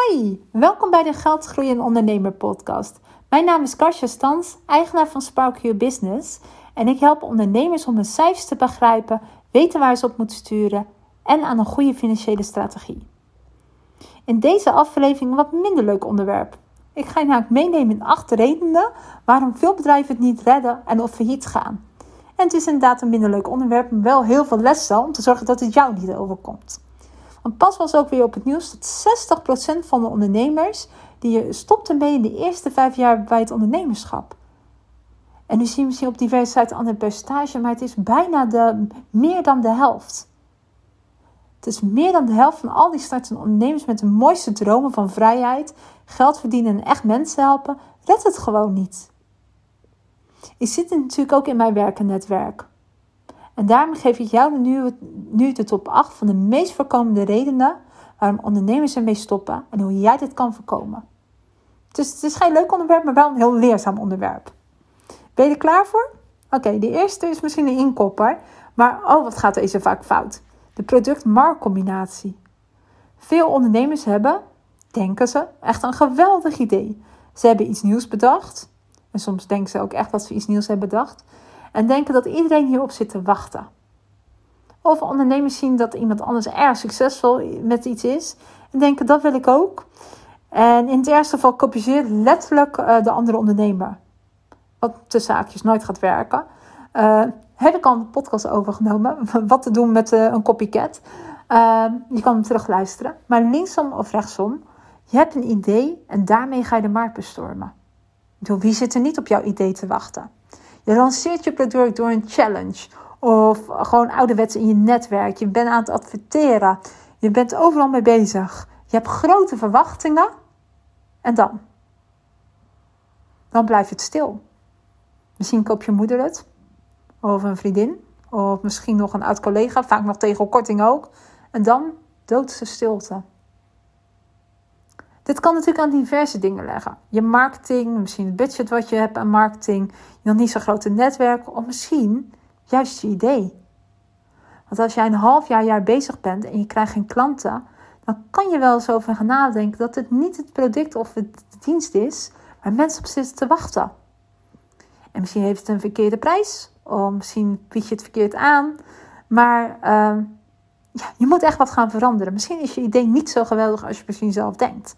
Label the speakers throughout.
Speaker 1: Hoi, welkom bij de Geldgroei en Ondernemer podcast. Mijn naam is Karsja Stans, eigenaar van Spark Your Business. En ik help ondernemers om hun cijfers te begrijpen, weten waar ze op moeten sturen en aan een goede financiële strategie. In deze aflevering een wat minder leuk onderwerp. Ik ga je namelijk meenemen in acht redenen waarom veel bedrijven het niet redden en of failliet gaan. En het is inderdaad een minder leuk onderwerp, maar wel heel veel lessen om te zorgen dat het jou niet overkomt. Want pas was ook weer op het nieuws dat 60% van de ondernemers die stopten mee in de eerste vijf jaar bij het ondernemerschap. En nu zie je misschien op diverse sites ander percentage, maar het is bijna de, meer dan de helft. Het is meer dan de helft van al die startende ondernemers met de mooiste dromen van vrijheid, geld verdienen en echt mensen helpen, redt het gewoon niet. Ik zit natuurlijk ook in mijn werkennetwerk. En daarom geef ik jou nu, nu de top 8 van de meest voorkomende redenen waarom ondernemers ermee stoppen en hoe jij dit kan voorkomen. Dus het is geen leuk onderwerp, maar wel een heel leerzaam onderwerp. Ben je er klaar voor? Oké, de eerste is misschien een inkopper, maar oh, wat gaat zo vaak fout? De product-marktcombinatie. Veel ondernemers hebben, denken ze, echt een geweldig idee. Ze hebben iets nieuws bedacht. En soms denken ze ook echt dat ze iets nieuws hebben bedacht en denken dat iedereen hierop zit te wachten. Of ondernemers zien dat iemand anders erg succesvol met iets is en denken dat wil ik ook. En in het ergste geval kopieert letterlijk uh, de andere ondernemer. Wat tussen zaakjes nooit gaat werken. Uh, heb ik al een podcast overgenomen. Wat te doen met uh, een copycat. je kan hem terugluisteren. Maar linksom of rechtsom. Je hebt een idee en daarmee ga je de markt bestormen. Wie zit er niet op jouw idee te wachten? Je lanceert je product door een challenge. Of gewoon ouderwets in je netwerk. Je bent aan het adverteren. Je bent overal mee bezig. Je hebt grote verwachtingen. En dan? Dan blijft het stil. Misschien koop je moeder het. Of een vriendin. Of misschien nog een oud collega. Vaak nog tegen korting ook. En dan doodse stilte. Dit kan natuurlijk aan diverse dingen leggen. Je marketing, misschien het budget wat je hebt aan marketing, je nog niet zo'n grote netwerk, of misschien juist je idee. Want als jij een half jaar, jaar bezig bent en je krijgt geen klanten, dan kan je wel eens over gaan nadenken dat het niet het product of de dienst is waar mensen op zitten te wachten. En misschien heeft het een verkeerde prijs, of misschien bied je het verkeerd aan, maar uh, ja, je moet echt wat gaan veranderen. Misschien is je idee niet zo geweldig als je misschien zelf denkt.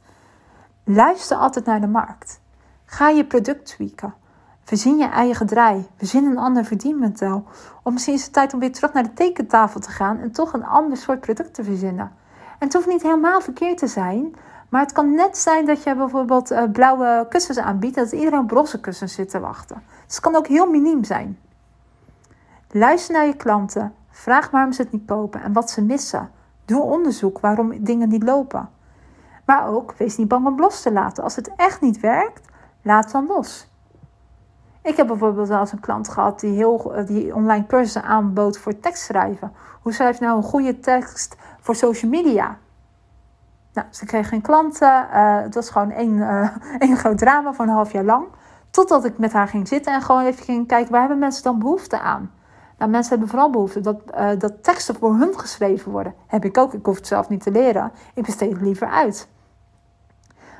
Speaker 1: Luister altijd naar de markt. Ga je product tweaken. Verzin je eigen draai. Verzin een ander verdienmodel. Of misschien is het tijd om weer terug naar de tekentafel te gaan en toch een ander soort product te verzinnen. En het hoeft niet helemaal verkeerd te zijn, maar het kan net zijn dat je bijvoorbeeld uh, blauwe kussens aanbiedt dat iedereen op roze kussens zit te wachten. Dus het kan ook heel miniem zijn. Luister naar je klanten. Vraag waarom ze het niet kopen en wat ze missen. Doe onderzoek waarom dingen niet lopen. Maar ook, wees niet bang om los te laten. Als het echt niet werkt, laat dan los. Ik heb bijvoorbeeld wel eens een klant gehad die, heel, eh, die online cursussen aanbood voor tekstschrijven. Hoe schrijf je nou een goede tekst voor social media? Nou, ze kreeg geen klanten. Uh, het was gewoon één, uh, één groot drama voor een half jaar lang. Totdat ik met haar ging zitten en gewoon even ging kijken, waar hebben mensen dan behoefte aan? Mensen hebben vooral behoefte dat, uh, dat teksten voor hun geschreven worden. Heb ik ook, ik hoef het zelf niet te leren. Ik besteed het liever uit.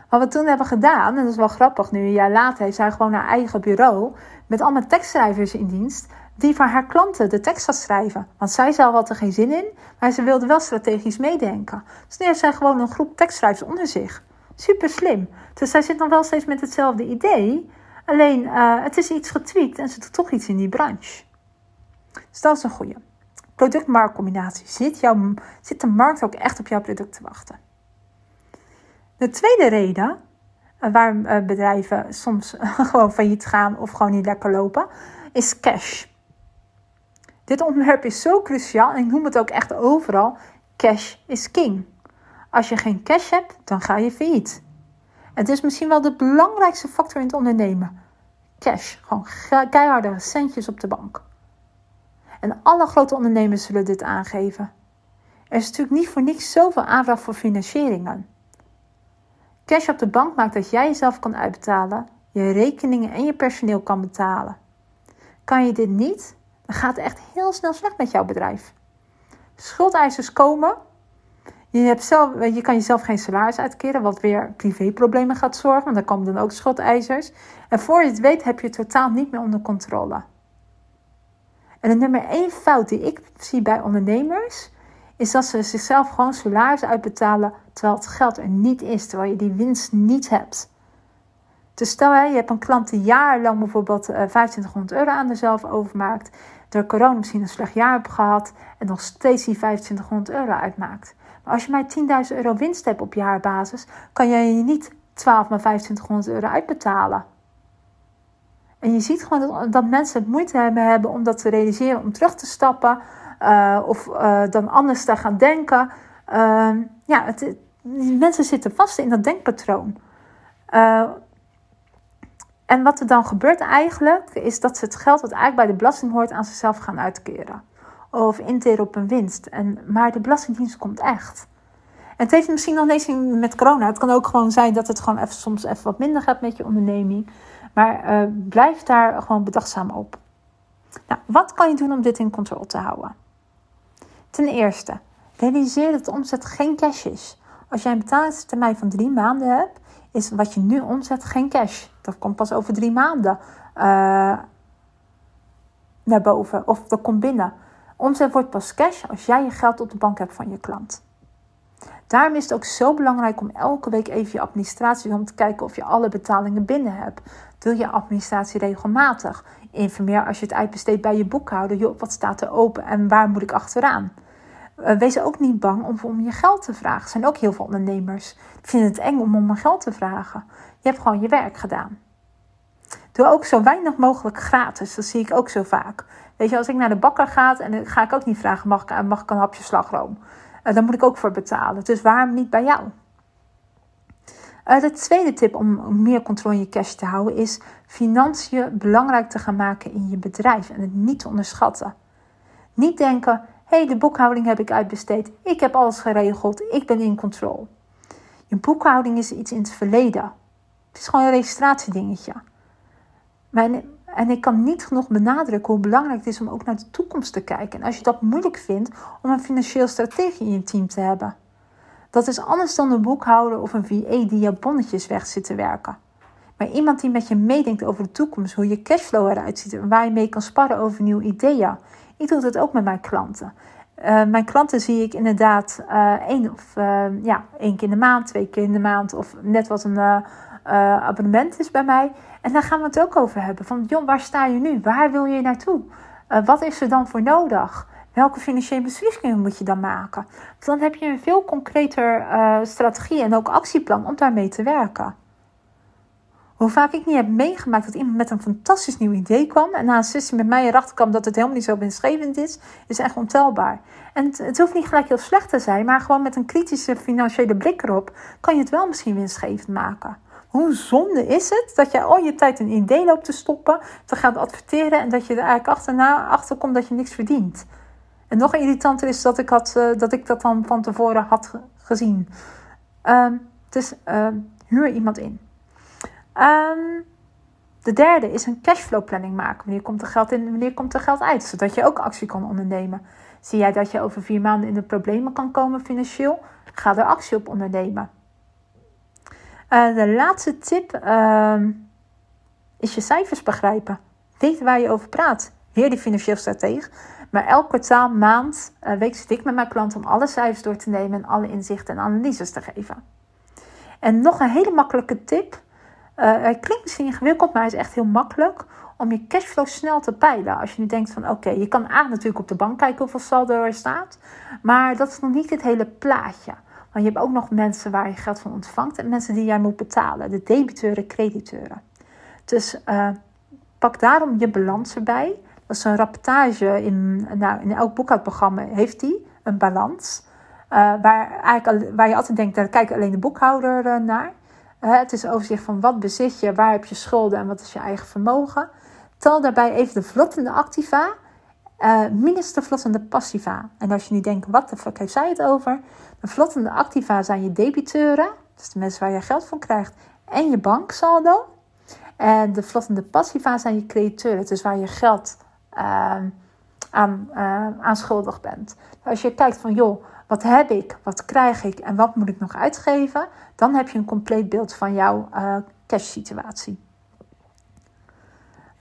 Speaker 1: Wat we toen hebben gedaan, en dat is wel grappig, nu een jaar later heeft zij gewoon haar eigen bureau met allemaal tekstschrijvers in dienst, die voor haar klanten de tekst gaat schrijven. Want zij zelf had er geen zin in, maar ze wilde wel strategisch meedenken. Dus nu heeft zij gewoon een groep tekstschrijvers onder zich. Super slim. Dus zij zit nog wel steeds met hetzelfde idee, alleen uh, het is iets getweakt en ze doet toch iets in die branche. Dus dat is een goede. Product-marktcombinatie. Zit, zit de markt ook echt op jouw product te wachten? De tweede reden eh, waarom eh, bedrijven soms gewoon failliet gaan of gewoon niet lekker lopen, is cash. Dit onderwerp is zo cruciaal en ik noem het ook echt overal: cash is king. Als je geen cash hebt, dan ga je failliet. Het is misschien wel de belangrijkste factor in het ondernemen. Cash, gewoon keiharde centjes op de bank. En alle grote ondernemers zullen dit aangeven. Er is natuurlijk niet voor niks zoveel aanvraag voor financieringen. Cash op de bank maakt dat jij jezelf kan uitbetalen, je rekeningen en je personeel kan betalen. Kan je dit niet, dan gaat het echt heel snel slecht met jouw bedrijf. Schuldeisers komen, Je, hebt zelf, je kan jezelf geen salaris uitkeren, wat weer privéproblemen gaat zorgen. Want dan komen dan ook schuldeisers. En voor je het weet heb je het totaal niet meer onder controle. En de nummer één fout die ik zie bij ondernemers is dat ze zichzelf gewoon salaris uitbetalen terwijl het geld er niet is, terwijl je die winst niet hebt. Dus stel je hebt een klant die jarenlang bijvoorbeeld 2500 eh, euro aan dezelf overmaakt, door corona misschien een slecht jaar hebt gehad en nog steeds die 2500 euro uitmaakt. Maar als je mij 10.000 euro winst hebt op jaarbasis, kan jij je niet 12 maar 2500 euro uitbetalen. En je ziet gewoon dat, dat mensen het moeite hebben, hebben om dat te realiseren, om terug te stappen uh, of uh, dan anders te gaan denken. Uh, ja, het, mensen zitten vast in dat denkpatroon. Uh, en wat er dan gebeurt eigenlijk, is dat ze het geld wat eigenlijk bij de belasting hoort aan zichzelf gaan uitkeren. Of interen op een winst. En, maar de Belastingdienst komt echt. En het heeft misschien nog niet eens met corona. Het kan ook gewoon zijn dat het gewoon even, soms even wat minder gaat met je onderneming. Maar uh, blijf daar gewoon bedachtzaam op. Nou, wat kan je doen om dit in controle te houden? Ten eerste, realiseer dat de omzet geen cash is. Als jij een betalingstermijn van drie maanden hebt, is wat je nu omzet geen cash. Dat komt pas over drie maanden uh, naar boven of dat komt binnen. Omzet wordt pas cash als jij je geld op de bank hebt van je klant. Daarom is het ook zo belangrijk om elke week even je administratie om te kijken of je alle betalingen binnen hebt. Doe je administratie regelmatig. Informeer als je het uitbesteedt bij je boekhouder. Joh, wat staat er open en waar moet ik achteraan? Uh, wees ook niet bang om, om je geld te vragen. Er zijn ook heel veel ondernemers die vinden het eng om om mijn geld te vragen. Je hebt gewoon je werk gedaan. Doe ook zo weinig mogelijk gratis. Dat zie ik ook zo vaak. Weet je, als ik naar de bakker ga, en dan ga ik ook niet vragen: mag ik, mag ik een hapje slagroom? Uh, daar moet ik ook voor betalen. Dus waarom niet bij jou? Uh, de tweede tip om meer controle in je cash te houden is financiën belangrijk te gaan maken in je bedrijf en het niet te onderschatten. Niet denken: hé, hey, de boekhouding heb ik uitbesteed, ik heb alles geregeld, ik ben in controle. Je boekhouding is iets in het verleden. Het is gewoon een registratiedingetje. Maar en ik kan niet genoeg benadrukken hoe belangrijk het is om ook naar de toekomst te kijken. En als je dat moeilijk vindt om een financieel strategie in je team te hebben. Dat is anders dan een boekhouder of een VA die je bonnetjes weg zit te werken. Maar iemand die met je meedenkt over de toekomst, hoe je cashflow eruit ziet en waar je mee kan sparren over nieuwe ideeën. Ik doe dat ook met mijn klanten. Uh, mijn klanten zie ik inderdaad uh, één, of, uh, ja, één keer in de maand, twee keer in de maand of net wat een abonnement is bij mij. En daar gaan we het ook over hebben. Van, joh, waar sta je nu? Waar wil je naartoe? wat is er dan voor nodig? Welke financiële beslissingen moet je dan maken? dan heb je een veel concreter strategie en ook actieplan om daarmee te werken. Hoe vaak ik niet heb meegemaakt dat iemand met een fantastisch nieuw idee kwam. En na een sessie met mij erachter kwam dat het helemaal niet zo winstgevend is. Is echt ontelbaar. En het, hoeft niet gelijk heel slecht te zijn. Maar gewoon met een kritische financiële blik erop. Kan je het wel misschien winstgevend maken. Hoe zonde is het dat je al je tijd een idee loopt te stoppen. Te gaan adverteren. En dat je er eigenlijk achterna achter komt dat je niks verdient. En nog irritanter is dat ik, had, uh, dat, ik dat dan van tevoren had gezien. Uh, dus uh, huur iemand in. Um, de derde is een cashflow planning maken. Wanneer komt er geld in, wanneer komt er geld uit? Zodat je ook actie kan ondernemen. Zie jij dat je over vier maanden in de problemen kan komen financieel? Ga er actie op ondernemen. Uh, de laatste tip uh, is je cijfers begrijpen. Weet waar je over praat. Weer die financieel stratege. Maar elk kwartaal, maand, uh, week zit ik met mijn klant om alle cijfers door te nemen en alle inzichten en analyses te geven. En nog een hele makkelijke tip uh, het klinkt misschien ingewikkeld, maar het is echt heel makkelijk om je cashflow snel te peilen. Als je nu denkt van oké, je kan A natuurlijk op de bank kijken hoeveel saldo er staat. Maar dat is nog niet het hele plaatje. Want je hebt ook nog mensen waar je geld van ontvangt en mensen die jij moet betalen. De debiteuren, crediteuren. Dus uh, pak daarom je balans erbij. Dat is een rapportage in, nou, in elk boekhoudprogramma heeft die een balans. Uh, waar, eigenlijk, waar je altijd denkt, daar kijkt alleen de boekhouder naar. Het is overzicht van wat bezit je, waar heb je schulden en wat is je eigen vermogen. Tel daarbij even de vlottende activa uh, minus de vlottende passiva. En als je nu denkt, wat de fuck heeft zij het over? De vlottende activa zijn je debiteuren, dus de mensen waar je geld van krijgt, en je banksaldo. En de vlottende passiva zijn je crediteuren, dus waar je geld uh, aan, uh, aan schuldig bent. Als je kijkt van, joh, wat heb ik, wat krijg ik en wat moet ik nog uitgeven, dan heb je een compleet beeld van jouw uh, cash situatie.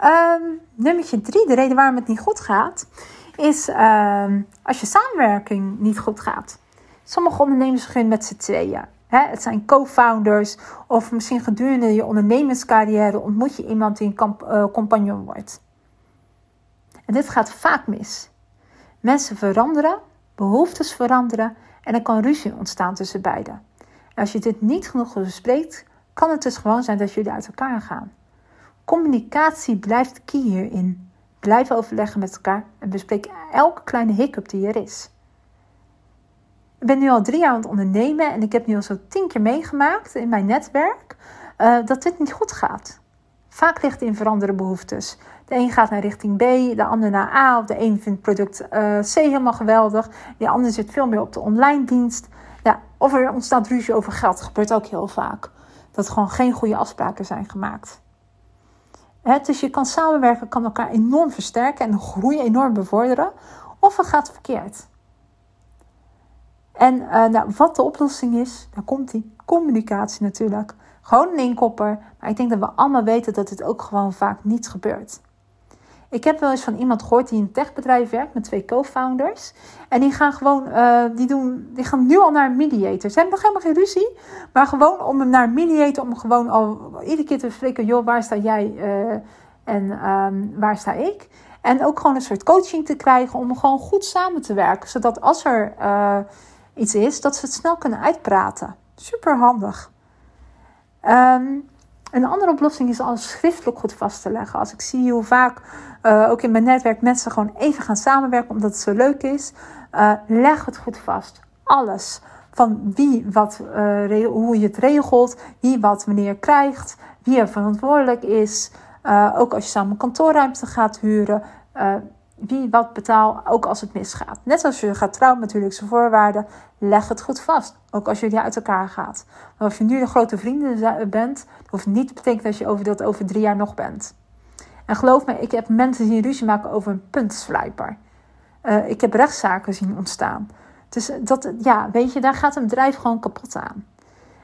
Speaker 1: Um, nummertje drie, de reden waarom het niet goed gaat, is um, als je samenwerking niet goed gaat. Sommige ondernemers beginnen met z'n tweeën. het zijn co-founders of misschien gedurende je ondernemerscarrière ontmoet je iemand die een uh, compagnon wordt. En dit gaat vaak mis. Mensen veranderen, behoeftes veranderen en er kan ruzie ontstaan tussen beiden. En als je dit niet genoeg bespreekt, kan het dus gewoon zijn dat jullie uit elkaar gaan. Communicatie blijft key hierin. Blijf overleggen met elkaar en bespreek elke kleine hiccup die er is. Ik ben nu al drie jaar aan het ondernemen en ik heb nu al zo tien keer meegemaakt in mijn netwerk uh, dat dit niet goed gaat. Vaak ligt het in veranderde behoeftes. De een gaat naar richting B, de ander naar A. Of de een vindt product uh, C helemaal geweldig. De ander zit veel meer op de online dienst. Ja, of er ontstaat ruzie over geld. Gebeurt ook heel vaak. Dat gewoon geen goede afspraken zijn gemaakt. Dus je kan samenwerken, kan elkaar enorm versterken en groei enorm bevorderen. Of het gaat verkeerd. En uh, nou, wat de oplossing is, daar komt die communicatie natuurlijk. Gewoon een inkopper. Maar ik denk dat we allemaal weten dat dit ook gewoon vaak niet gebeurt. Ik heb wel eens van iemand gehoord die in een techbedrijf werkt met twee co-founders. En die gaan gewoon, uh, die, doen, die gaan nu al naar een mediator. Ze hebben nog helemaal geen ruzie. Maar gewoon om hem naar een mediator, om gewoon al iedere keer te bespreken: joh, waar sta jij uh, en um, waar sta ik? En ook gewoon een soort coaching te krijgen om gewoon goed samen te werken. Zodat als er uh, iets is, dat ze het snel kunnen uitpraten. Super handig. Um, een andere oplossing is alles schriftelijk goed vast te leggen. Als ik zie hoe vaak, uh, ook in mijn netwerk, mensen gewoon even gaan samenwerken omdat het zo leuk is, uh, leg het goed vast. Alles. Van wie wat, uh, hoe je het regelt, wie wat wanneer krijgt, wie er verantwoordelijk is. ook als je samen kantoorruimte gaat huren wie wat betaalt, ook als het misgaat. Net als je gaat trouwen natuurlijk zijn voorwaarden, leg het goed vast. Ook als jullie uit elkaar gaat. Maar of je nu de grote vrienden bent, hoeft niet te betekenen dat je over dat over drie jaar nog bent. En geloof me, ik heb mensen zien ruzie maken over een puntslijper. Uh, ik heb rechtszaken zien ontstaan. Dus dat, ja, weet je, daar gaat een bedrijf gewoon kapot aan.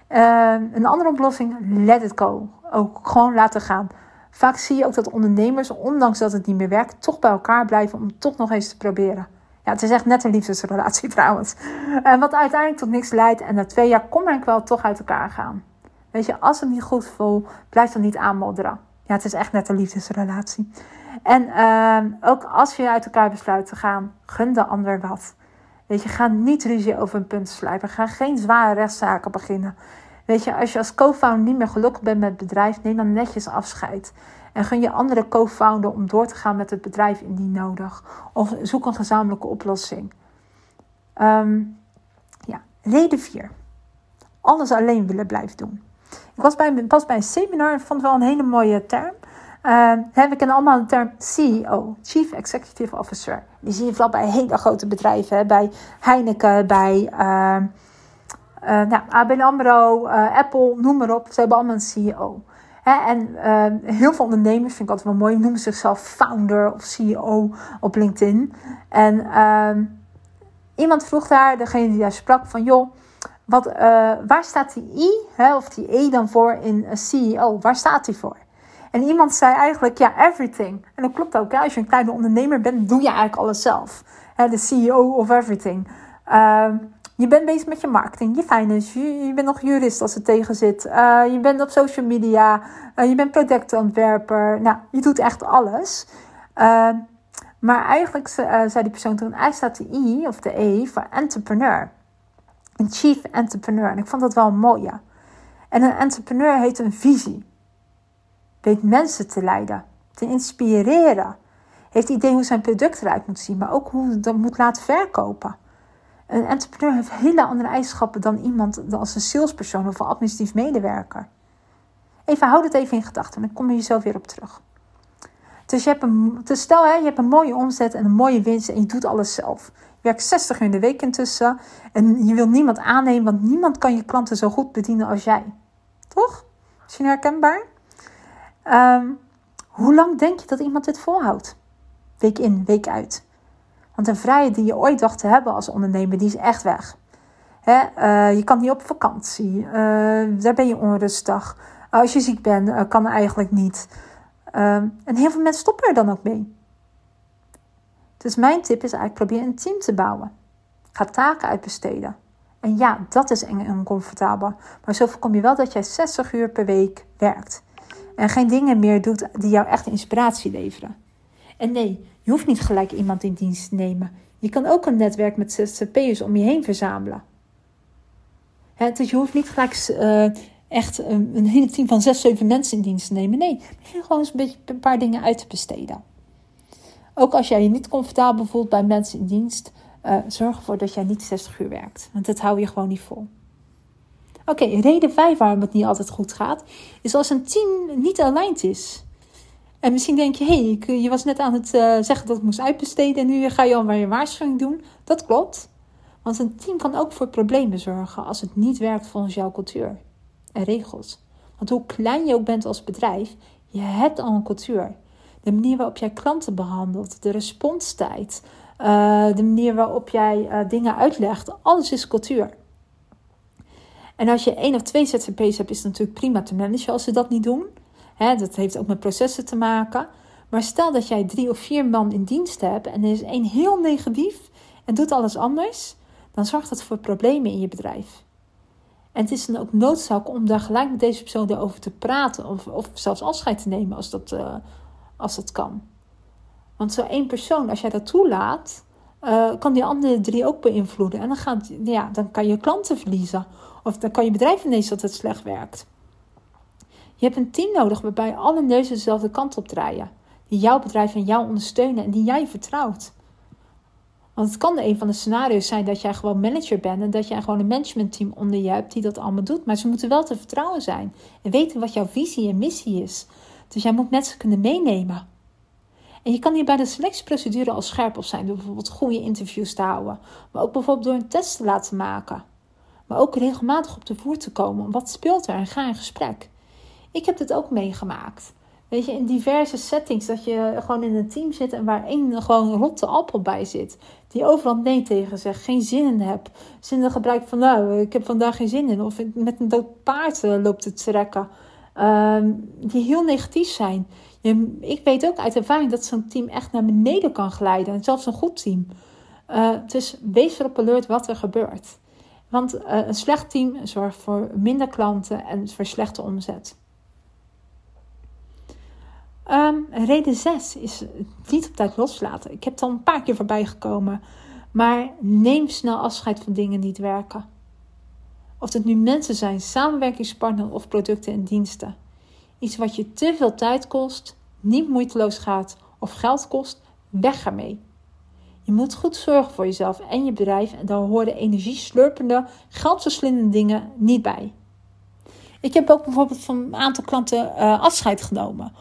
Speaker 1: Uh, een andere oplossing, let it go. Ook gewoon laten gaan. Vaak zie je ook dat ondernemers, ondanks dat het niet meer werkt, toch bij elkaar blijven om toch nog eens te proberen. Ja, het is echt net een liefdesrelatie trouwens. En wat uiteindelijk tot niks leidt. En na twee jaar kom ik wel toch uit elkaar gaan. Weet je, als het niet goed voelt, blijf dan niet aanmodderen. Ja, het is echt net een liefdesrelatie. En uh, ook als je uit elkaar besluit te gaan, gun de ander wat. Weet je, ga niet ruzie over een punt slijpen. Ga geen zware rechtszaken beginnen. Weet je, als je als co-founder niet meer gelukkig bent met het bedrijf, neem dan netjes afscheid. En gun je andere co-founder om door te gaan met het bedrijf indien nodig. Of zoek een gezamenlijke oplossing. Um, ja, reden 4. Alles alleen willen blijven doen. Ik was bij, pas bij een seminar en vond wel een hele mooie term. Uh, heb ik allemaal de term CEO, Chief Executive Officer. Die zie je vooral bij hele grote bedrijven, bij Heineken, bij uh, uh, nou, ABN AMRO, uh, Apple, noem maar op. Ze hebben allemaal een CEO. Hè, en uh, heel veel ondernemers, vind ik altijd wel mooi, noemen zichzelf founder of CEO op LinkedIn. En ehm, iemand vroeg daar, degene die daar sprak, van joh, wat, waar staat die I, of die E dan voor in CEO? Waar staat die voor? En iemand zei eigenlijk, ja, everything. En dat klopt ook. Als je een kleine ondernemer bent, doe je eigenlijk alles zelf. De CEO of everything. Uh, je bent bezig met je marketing, je finance, je, bent nog jurist als het tegen zit. Uh, je bent op social media, uh, je bent productontwerper. Nou, je doet echt alles. Uh, maar eigenlijk zei die persoon toen, eigenlijk staat de I of de E voor entrepreneur. Een chief entrepreneur. En ik vond dat wel een mooie. En een entrepreneur heeft een visie. Weet mensen te leiden, te inspireren. Heeft idee hoe zijn product eruit moet zien, maar ook hoe dat moet laten verkopen. Een entrepreneur heeft hele andere eigenschappen dan iemand als een salespersoon of een administratief medewerker. Even houd het even in gedachten, dan kom je jezelf weer op terug. Dus, je hebt een, dus stel, hè, je hebt een mooie omzet en een mooie winst en je doet alles zelf. Je werkt 60 uur in de week intussen en je wil niemand aannemen, want niemand kan je klanten zo goed bedienen als jij. Toch? Is je herkenbaar? Um, hoe lang denk je dat iemand dit volhoudt? Week in, week uit. Want een vrijheid die je ooit dacht te hebben als ondernemer, die is echt weg. Hè? Uh, je kan niet op vakantie. Uh, daar ben je onrustig. als je ziek bent, kan eigenlijk niet. Ehm, en heel veel mensen stoppen er dan ook mee. Dus mijn tip is eigenlijk probeer een team te bouwen. Ga taken uitbesteden. En ja, dat is eng en oncomfortabel. Maar zo voorkom je wel dat jij 60 uur per week werkt. En geen dingen meer doet die jou echt inspiratie leveren. En nee, je hoeft niet gelijk iemand in dienst te nemen. Je kan ook een netwerk met zzp'ers om je heen verzamelen. dus je hoeft niet gelijk uh, echt een, een hele team van zes, zeven mensen in dienst te nemen. Nee, begin gewoon eens een beetje een paar dingen uit te besteden. Ook als jij je niet comfortabel voelt bij mensen in dienst, uh, zorg ervoor dat jij niet 60 uur werkt. Want dat hou je gewoon niet vol. Oké, reden 5 waarom het niet altijd goed gaat, is als een team niet aligned is. En misschien denk je, hé, hey, je was net aan het uh, zeggen dat ik moest uitbesteden en nu ga je al maar je waarschuwing doen. Dat klopt. Want een team kan ook voor problemen zorgen als het niet werkt volgens jouw cultuur en regels. Want hoe klein je ook bent als bedrijf, je hebt al een cultuur. De manier waarop jij klanten behandelt, de responstijd, uh, de manier waarop jij uh, dingen uitlegt, alles is cultuur. En als je één of twee ZZP's hebt, is het natuurlijk prima te managen als ze dat niet doen. Dat heeft ook met processen te maken. Maar stel dat jij drie of vier man in dienst hebt en er is één heel negatief en doet alles anders, dan zorgt dat voor problemen in je bedrijf. En het is dan ook noodzaak om daar gelijk met deze persoon over te praten of, of zelfs afscheid te nemen als dat, uh, als dat kan. Want zo één persoon, als jij dat toelaat, uh, kan die andere drie ook beïnvloeden. En dan, gaat, ja, dan kan je klanten verliezen. Of dan kan je bedrijf ineens dat het slecht werkt. Je hebt een team nodig waarbij alle neuzen dezelfde kant op draaien. Die jouw bedrijf en jou ondersteunen en die jij vertrouwt. Want het kan een van de scenario's zijn dat jij gewoon manager bent en dat jij gewoon een managementteam onder je hebt die dat allemaal doet. Maar ze moeten wel te vertrouwen zijn en weten wat jouw visie en missie is. Dus jij moet mensen kunnen meenemen. En je kan hier bij de selectieprocedure al scherp op zijn door bijvoorbeeld goede interviews te houden, maar ook bijvoorbeeld door een test te laten maken. Maar ook regelmatig op de voer te komen. Wat speelt er en ga in gesprek. Ik heb dit ook meegemaakt. Weet je, in diverse settings dat je gewoon in een team zit en waar één gewoon rotte appel bij zit. Die overal nee tegen zegt, geen zin in hebt. Zinnen gebruikt van nou, ik heb vandaag geen zin in. Of met een dood paard uh, loopt het trekken. Uh, die heel negatief zijn. Je, ik weet ook uit ervaring dat zo'n team echt naar beneden kan glijden. En zelfs een goed team. Uh, dus wees erop alert wat er gebeurt. Want uh, een slecht team zorgt voor minder klanten en voor slechte omzet. Um, reden 6 is niet op tijd loslaten. Ik heb het al een paar keer voorbij gekomen. Maar neem snel afscheid van dingen die niet werken. Of het nu mensen zijn, samenwerkingspartners of producten en diensten. Iets wat je te veel tijd kost, niet moeiteloos gaat of geld kost, weg ermee. Je moet goed zorgen voor jezelf en je bedrijf en daar horen energieslurpende, geldverslindende dingen niet bij. Ik heb ook bijvoorbeeld van een aantal klanten uh, afscheid genomen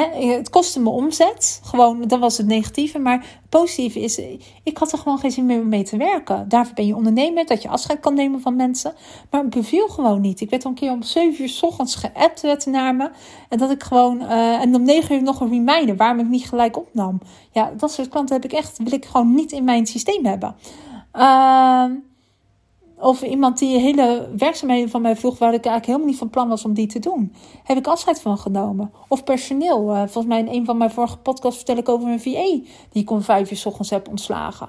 Speaker 1: het kostte me omzet. Gewoon, dat was het negatieve. Maar het positieve is, ik had er gewoon geen zin meer mee te werken. Daarvoor ben je ondernemer, dat je afscheid kan nemen van mensen. Maar het beviel gewoon niet. Ik werd een keer om 7 uur s ochtends geappt werd naar me. En dat ik gewoon, uh, en om 9 uur nog een reminder waarom ik niet gelijk opnam. Ja, dat soort klanten heb ik echt, wil ik gewoon niet in mijn systeem hebben. Uh, of iemand die hele werkzaamheden van mij vroeg, waar ik eigenlijk helemaal niet van plan was om die te doen. Heb ik afscheid van genomen. Of personeel. Uh, volgens mij in een van mijn vorige podcasts vertel ik over een VA die ik om vijf uur s ochtends heb ontslagen.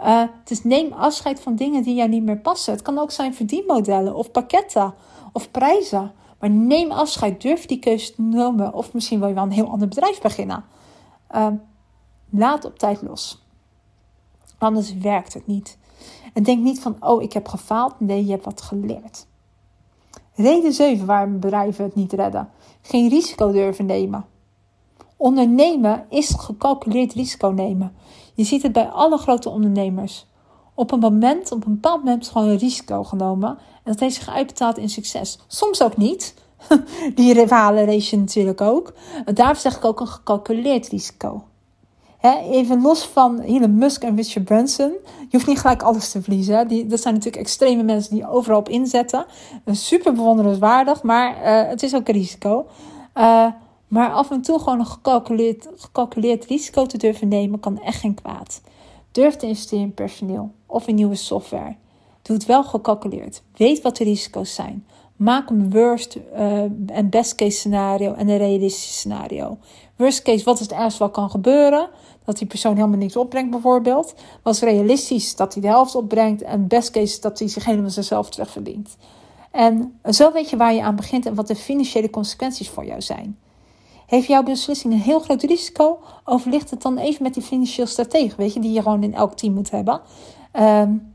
Speaker 1: Uh, dus neem afscheid van dingen die jou niet meer passen. Het kan ook zijn verdienmodellen of pakketten of prijzen. Maar neem afscheid, durf die keuze te nemen. Of misschien wil je wel een heel ander bedrijf beginnen. Uh, laat op tijd los. Anders werkt het niet. En denk niet van, oh, ik heb gefaald. Nee, je hebt wat geleerd. Reden 7 waarom bedrijven het niet redden. Geen risico durven nemen. Ondernemen is gecalculeerd risico nemen. Je ziet het bij alle grote ondernemers. Op een moment, op een bepaald moment, gewoon een risico genomen. En dat heeft zich uitbetaald in succes. Soms ook niet. Die rivalen race natuurlijk ook. Daarom zeg ik ook een gecalculeerd risico even los van Elon Musk en Richard Branson. Je hoeft niet gelijk alles te verliezen. Die, dat zijn natuurlijk extreme mensen die overal op inzetten. Super bewonderenswaardig, maar uh, het is ook een risico. Uh, maar af en toe gewoon een gecalculeerd, gecalculeerd risico te durven nemen kan echt geen kwaad. Durf te investeren in personeel of in nieuwe software. Doe het wel gecalculeerd. Weet wat de risico's zijn. Maak een worst uh, en best case scenario en een realistisch scenario. Worst case, wat is het ergste wat kan gebeuren? Dat die persoon helemaal niks opbrengt bijvoorbeeld. Wat is realistisch dat hij de helft opbrengt. En best case dat hij zich helemaal zichzelf terugverdient. En zo weet je waar je aan begint en wat de financiële consequenties voor jou zijn. Heeft jouw beslissing een heel groot risico? Overlicht het dan even met die financieel stratege, weet je, die je gewoon in elk team moet hebben. Um,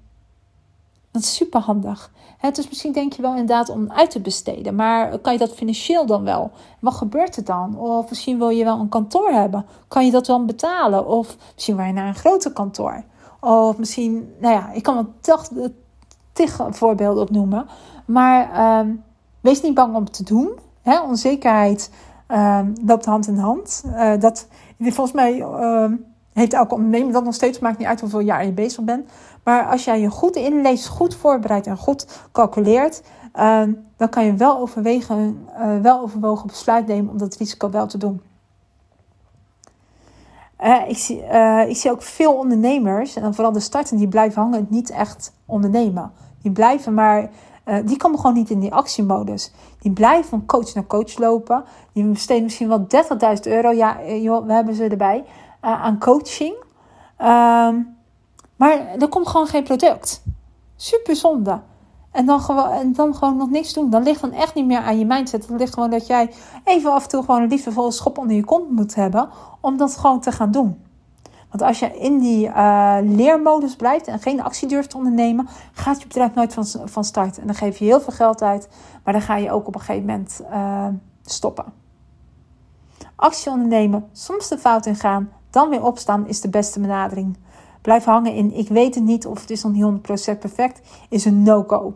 Speaker 1: dat is super handig. dus misschien denk je wel inderdaad om uit te besteden. Maar kan je dat financieel dan wel? Wat gebeurt er dan? Of misschien wil je wel een kantoor hebben. Kan je dat dan betalen? Of misschien wil je naar een groter kantoor. Of misschien, nou ja, ik kan wel tig voorbeelden opnoemen. Maar ehm, wees niet bang om het te doen. onzekerheid um, loopt hand in hand. Uh, dat, volgens mij uh, heeft elke ondernemer dat nog steeds. Maakt niet uit hoeveel jaar je bezig bent. Maar als jij je goed inleest, goed voorbereidt en goed calculeert, uh, dan kan je wel, overwegen, uh, wel overwogen besluit nemen om dat risico wel te doen. Uh, ik, zie, ik zie ook veel ondernemers, en dan vooral de starten, die blijven hangen niet echt ondernemen. Die blijven maar, die komen gewoon niet in die actiemodus. Die blijven van coach naar coach lopen. Die besteden misschien wel 30.000 euro, ja joh, we hebben ze erbij, aan coaching. Ehm, maar er komt gewoon geen product. Super zonde. En dan, gewoon, en dan gewoon nog niks doen. Dan ligt dan echt niet meer aan je mindset. Dan ligt gewoon dat jij even af en toe gewoon een liefdevolle schop onder je kont moet hebben. Om dat gewoon te gaan doen. Want als je in die uh, leermodus blijft en geen actie durft te ondernemen, gaat je bedrijf nooit van, van start. En dan geef je heel veel geld uit, maar dan ga je ook op een gegeven moment uh, stoppen. Actie ondernemen, soms de fout in gaan, dan weer opstaan is de beste benadering blijf hangen in ik weet het niet of het is nog niet 100% perfect, is een no-go.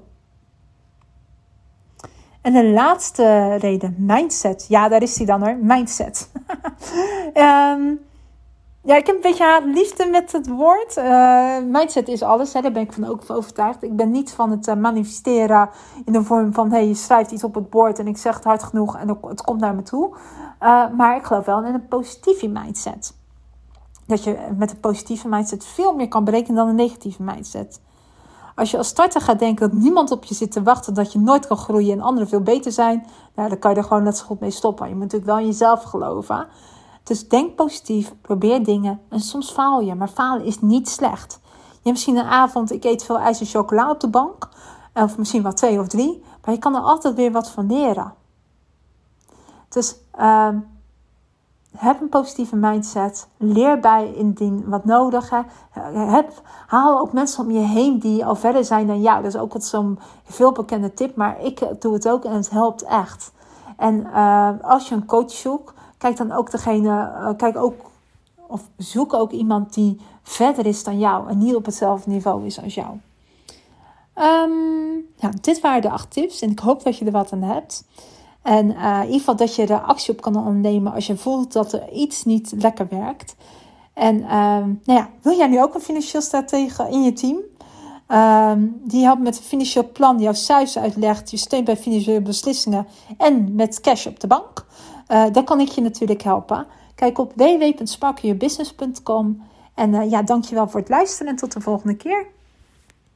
Speaker 1: En de laatste reden, mindset. Ja, daar is hij dan hoor, mindset. um, ja, ik heb een beetje liefde met het woord. Uh, mindset is alles, hè, daar ben ik van ook van overtuigd. Ik ben niet van het uh, manifesteren in de vorm van... hey, je schrijft iets op het bord en ik zeg het hard genoeg en het komt naar me toe. Uh, maar ik geloof wel in een positieve mindset dat je met een positieve mindset veel meer kan berekenen dan een negatieve mindset. Als je als starter gaat denken dat niemand op je zit te wachten, dat je nooit kan groeien en anderen veel beter zijn, nou, dan kan je er gewoon net zo goed mee stoppen. Je moet natuurlijk wel in jezelf geloven. Dus denk positief, probeer dingen en soms faal je, maar falen is niet slecht. Je hebt misschien een avond, ik eet veel ijs en chocola op de bank, of misschien wel twee of drie, maar je kan er altijd weer wat van leren. Dus uh, heb een positieve mindset. Leer bij indien wat nodig. Heb, haal ook mensen om je heen die al verder zijn dan jou. Dat is ook zo'n veelbekende tip. Maar ik doe het ook en het helpt echt. En uh, als je een coach zoekt, kijk dan ook degene. Uh, kijk ook, of zoek ook iemand die verder is dan jou. En niet op hetzelfde niveau is als jou. Um, ja, dit waren de acht tips. En ik hoop dat je er wat aan hebt. En uh, in ieder geval dat je er actie op kan ondernemen als je voelt dat er iets niet lekker werkt. En uh, nou ja, wil jij nu ook een financieel stratege in je team? Uh, die helpt met een financieel plan, jouw cijfers uitlegt, je steunt bij financiële beslissingen en met cash op de bank. Uh, dan kan ik je natuurlijk helpen. Kijk op www.sparkyourbusiness.com. En uh, ja, dankjewel voor het luisteren en tot de volgende keer.